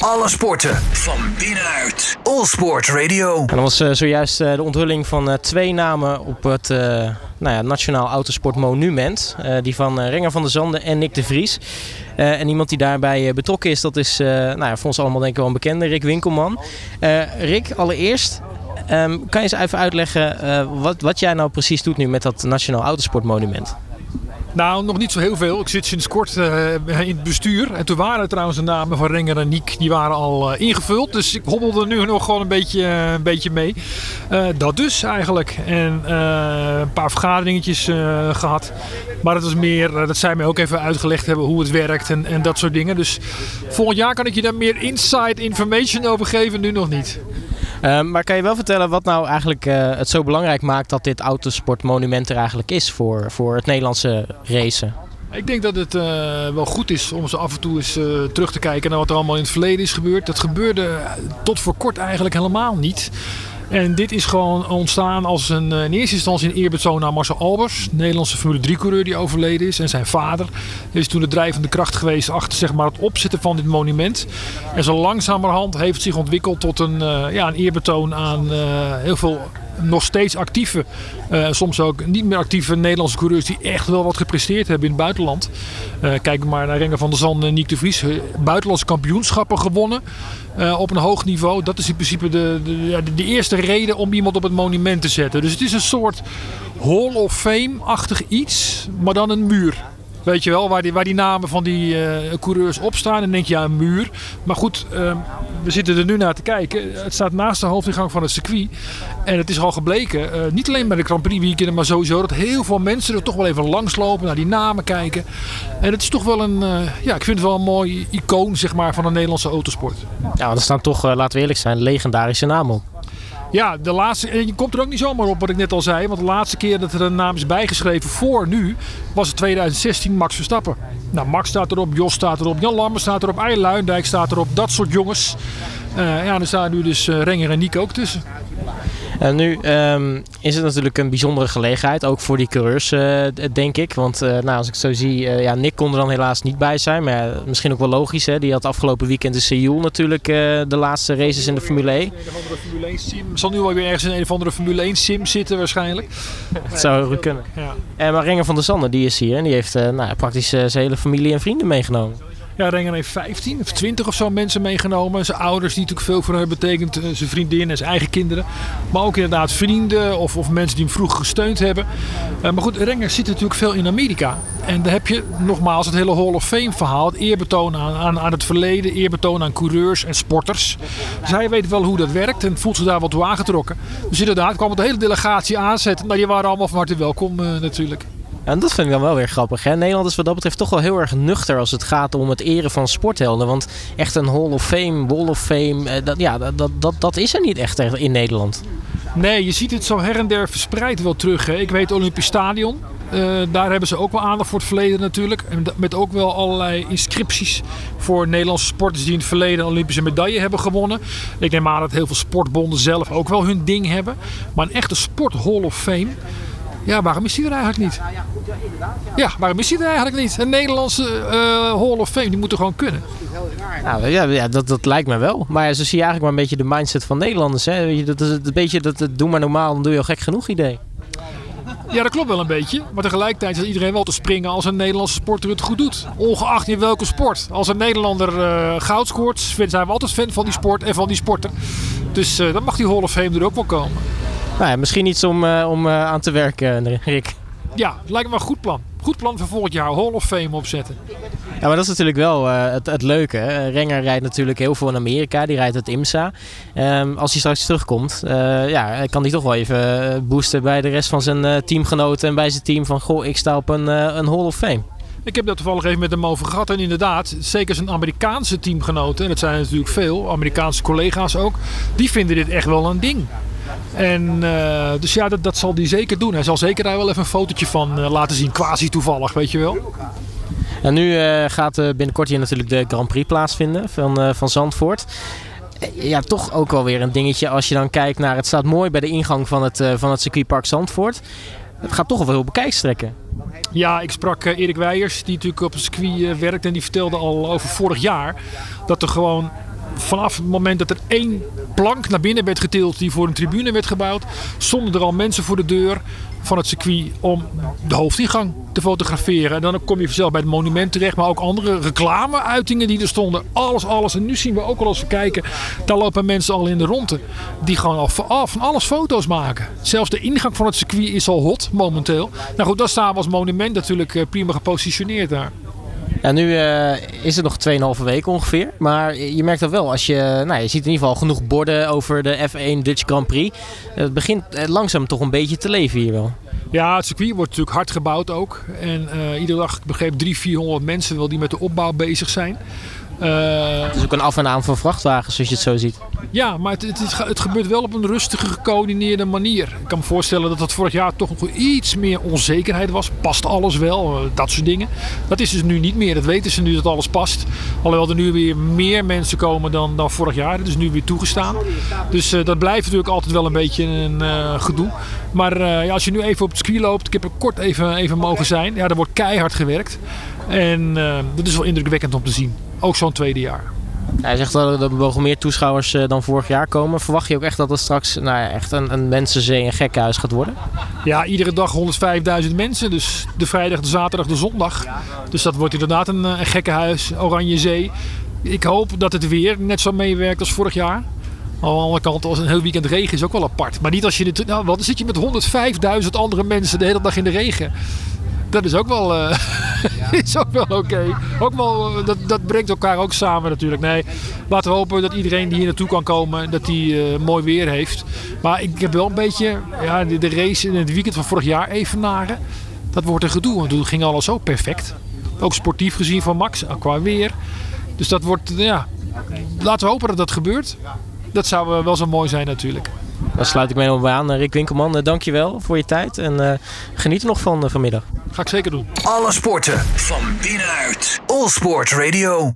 Alle sporten van binnenuit. All Sport Radio. En dat was uh, zojuist uh, de onthulling van uh, twee namen op het nou ja, Nationaal Autosport Monument. die van Renger van der Zanden en Nick de Vries. en iemand die daarbij betrokken is, dat is nou ja, voor ons allemaal denk ik wel een bekende, Rick Winkelman. Rick, allereerst, um, kan je eens even uitleggen wat, wat jij nou precies doet nu met dat Nationaal Autosport Monument? Nou, nog niet zo heel veel. Ik zit sinds kort uh, in het bestuur. En toen waren trouwens de namen van Renger en Niek, die waren al uh, ingevuld. Dus ik hobbelde nu nog gewoon een beetje, uh, een beetje mee. dat dus eigenlijk. En een paar vergaderingetjes gehad. Maar dat was meer, dat zij mij ook even uitgelegd hebben hoe het werkt en, en dat soort dingen. Dus volgend jaar kan ik je daar meer inside information over geven, nu nog niet. Ehm, maar kan je wel vertellen wat nou eigenlijk uh, het zo belangrijk maakt dat dit autosportmonument er eigenlijk is voor, voor het Nederlandse racen? Ik denk dat het uh, wel goed is om zo af en toe eens uh, terug te kijken naar wat er allemaal in het verleden is gebeurd. Dat gebeurde tot voor kort eigenlijk helemaal niet. En dit is gewoon ontstaan als een, in eerste instantie een eerbetoon aan Marcel Albers, Nederlandse Formule 3-coureur die overleden is. En zijn vader is toen de drijvende kracht geweest achter zeg maar, het opzetten van dit monument. En zo langzamerhand heeft het zich ontwikkeld tot een, uh, ja, een eerbetoon aan uh, heel veel nog steeds actieve, uh, soms ook niet meer actieve Nederlandse coureurs die echt wel wat gepresteerd hebben in het buitenland. Uh, kijk maar naar Renger van der Zand en Niek de Vries. Buitenlandse kampioenschappen gewonnen uh, op een hoog niveau. Dat is in principe de, de, de, eerste reden om iemand op het monument te zetten. Dus het is een soort Hall of Fame-achtig iets, maar dan een muur. Weet je wel, waar die, waar die namen van die uh, coureurs op staan. Dan denk je, ja, een muur. Maar goed, uh, we zitten er nu naar te kijken. Het staat naast de hoofdingang van het circuit. En het is al gebleken, uh, niet alleen bij de Grand Prix weekend, maar sowieso dat heel veel mensen er toch wel even langslopen, naar die namen kijken. En het is toch wel een, ja, ik vind het wel een mooi icoon, zeg maar, van de Nederlandse autosport. Ja, want er staan toch, laten we eerlijk zijn, legendarische namen op. Ja, de laatste, en je komt er ook niet zomaar op wat ik net al zei. Want de laatste keer dat er een naam is bijgeschreven voor nu was het 2016 Max Verstappen. Nou, Max staat erop, Jos staat erop, Jan Lammers staat erop, Eil Luindijk staat erop. Dat soort jongens. Uh, ja, er staan nu dus uh, Renger en Nico ook tussen. En nu um, is het natuurlijk een bijzondere gelegenheid, ook voor die coureurs, uh, denk ik. Want uh, nou, als ik het zo zie, ja, Nick kon er dan helaas niet bij zijn. Maar misschien ook wel logisch, hè? die had afgelopen weekend in Seoul natuurlijk de laatste races in de Formule 1. Zal nu wel weer ergens in een of andere Formule 1 sim zitten waarschijnlijk. Dat zou heel kunnen. Ja. En maar Renger van der Zanden, die is hier en die heeft nou, praktisch zijn hele familie en vrienden meegenomen. Ja, Renger heeft 15 of 20 of zo mensen meegenomen. Zijn ouders, die natuurlijk veel voor hem betekent. Eh, zijn vriendin en zijn eigen kinderen. Maar ook inderdaad vrienden of, of mensen die hem vroeg gesteund hebben. Uh, maar goed, Renger zit natuurlijk veel in Amerika. En daar heb je nogmaals het hele Hall of Fame verhaal. Het eerbetoon aan, aan, aan het verleden. Eerbetoon aan coureurs en sporters. Dus hij weet wel hoe dat werkt en voelt zich daar wat toe aangetrokken. Dus inderdaad kwam het de hele delegatie aanzetten. Maar die waren allemaal van harte welkom uh, natuurlijk. En dat vind ik dan wel weer grappig. Nederland is wat dat betreft toch wel heel erg nuchter als het gaat om het eren van sporthelden. Want echt een Hall of Fame, Wall of Fame, eh, dat, ja, dat, dat, dat is er niet echt in Nederland. Nee, je ziet het zo her en der verspreid wel terug. Hè. Ik weet Olympisch Stadion. Uh, daar hebben ze ook wel aandacht voor het verleden natuurlijk. Met ook wel allerlei inscripties voor Nederlandse sporters die in het verleden Olympische medaille hebben gewonnen. Ik neem aan dat heel veel sportbonden zelf ook wel hun ding hebben. Maar een echte sport Hall of Fame ja, waarom is hij er eigenlijk niet? Ja, waarom is hij er eigenlijk niet? Een Nederlandse uh, Hall of Fame, die moet er gewoon kunnen. Nou, ja, ja dat, dat lijkt me wel. Maar ja, zo zie je eigenlijk maar een beetje de mindset van Nederlanders. Hè? Dat is een beetje dat, dat doe maar normaal, dan doe je al gek genoeg idee. Ja, dat klopt wel een beetje. Maar tegelijkertijd is iedereen wel te springen als een Nederlandse sporter het goed doet. Ongeacht in welke sport. Als een Nederlander uh, goud scoort, zijn we altijd fan van die sport en van die sporter. Dus uh, dan mag die Hall of Fame er ook wel komen. Nou ja, misschien iets om, uh, om uh, aan te werken, Rick. Ja, lijkt me een goed plan. Goed plan voor volgend jaar. Hall of Fame opzetten. Ja, maar dat is natuurlijk wel uh, het, het, leuke. Renger rijdt natuurlijk heel veel in Amerika. Die rijdt het IMSA. Um, als hij straks terugkomt, ja, kan hij toch wel even boosten bij de rest van zijn teamgenoten en bij zijn team. Van goh, ik sta op een, een Hall of Fame. Ik heb dat toevallig even met hem over gehad. En inderdaad, zeker zijn Amerikaanse teamgenoten, en dat zijn natuurlijk veel, Amerikaanse collega's ook, die vinden dit echt wel een ding. En uh, dus ja, dat, dat zal hij zeker doen. Hij zal zeker daar wel even een fotootje van uh, laten zien, quasi toevallig, weet je wel. En nu uh, gaat binnenkort hier natuurlijk de Grand Prix plaatsvinden van, van Zandvoort. Ja, toch ook wel weer een dingetje als je dan kijkt naar... Het staat mooi bij de ingang van het, van het circuitpark Zandvoort. Het gaat toch wel veel bekijkstrekken. Ja, ik sprak Erik Weijers, die natuurlijk op het circuit werkt. En die vertelde al over vorig jaar dat er gewoon vanaf het moment dat er één plank naar binnen werd getild die voor een tribune werd gebouwd, stonden er al mensen voor de deur van het circuit om de hoofdingang te fotograferen. En dan kom je vanzelf bij het monument terecht, maar ook andere reclameuitingen die er stonden. Alles, alles. En nu zien we ook al als we kijken, daar lopen mensen al in de ronde. Die gewoon al van alles foto's maken. Zelfs de ingang van het circuit is al hot momenteel. Nou goed, dat staan we als monument natuurlijk eh, prima gepositioneerd daar. Ja, nu uh, is het nog 2,5 weken ongeveer. Maar je merkt dat wel. Als je, nou, je ziet in ieder geval genoeg borden over de F1 Dutch Grand Prix. Het begint langzaam toch een beetje te leven hier wel. Ja, het circuit wordt natuurlijk hard gebouwd ook. En uh, iedere dag, ik begreep, 300, 400 mensen wel die met de opbouw bezig zijn. Uh, het is ook een af en aan van vrachtwagens, zoals je het zo ziet. Ja, maar het, het, het, gebeurt wel op een rustige, gecoördineerde manier. Ik kan me voorstellen dat dat vorig jaar toch nog iets meer onzekerheid was. Past alles wel? Uh, dat soort dingen. Dat is dus nu niet meer. Dat weten ze nu dat alles past. Alhoewel er nu weer meer mensen komen dan, dan vorig jaar. Dat is nu weer toegestaan. Dus uh, dat blijft natuurlijk altijd wel een beetje een gedoe. Maar ja, als je nu even op het circuit loopt. Ik heb er kort even, even mogen zijn. Ja, er wordt keihard gewerkt. En dat is wel indrukwekkend om te zien. Ook zo'n tweede jaar. Hij zegt dat er mogen meer toeschouwers eh, dan vorig jaar komen. Verwacht je ook echt dat het straks nou ja, echt een, een mensenzee, een gekkenhuis gaat worden? Ja, iedere dag 105.000 mensen. Dus de vrijdag, de zaterdag, de zondag. Dus dat wordt inderdaad een, een gekkenhuis, Oranje Zee. Ik hoop dat het weer net zo meewerkt als vorig jaar. Aan de andere kant, als een heel weekend regen is ook wel apart. Maar niet als je dit. Nou, dan zit je met 105.000 andere mensen de hele dag in de regen dat is ook wel, uh, is ook wel oké. Ook wel, eh, dat, dat brengt elkaar ook samen natuurlijk. Nee, laten we hopen dat iedereen die hier naartoe kan komen, dat die uh, mooi weer heeft. Maar ik heb wel een beetje, ja, de, de race in het weekend van vorig jaar evenaren. Dat wordt een gedoe, want toen ging alles zo perfect. Ook sportief gezien van Max, qua weer. Dus dat wordt, ja, laten we hopen dat dat gebeurt. Dat zou wel zo mooi zijn natuurlijk. Daar sluit ik me helemaal bij aan. Rick Winkelman, dankjewel voor je tijd. En uh, geniet er nog van vanmiddag. Ga ik zeker doen. Alle sporten van binnenuit. All Sport Radio.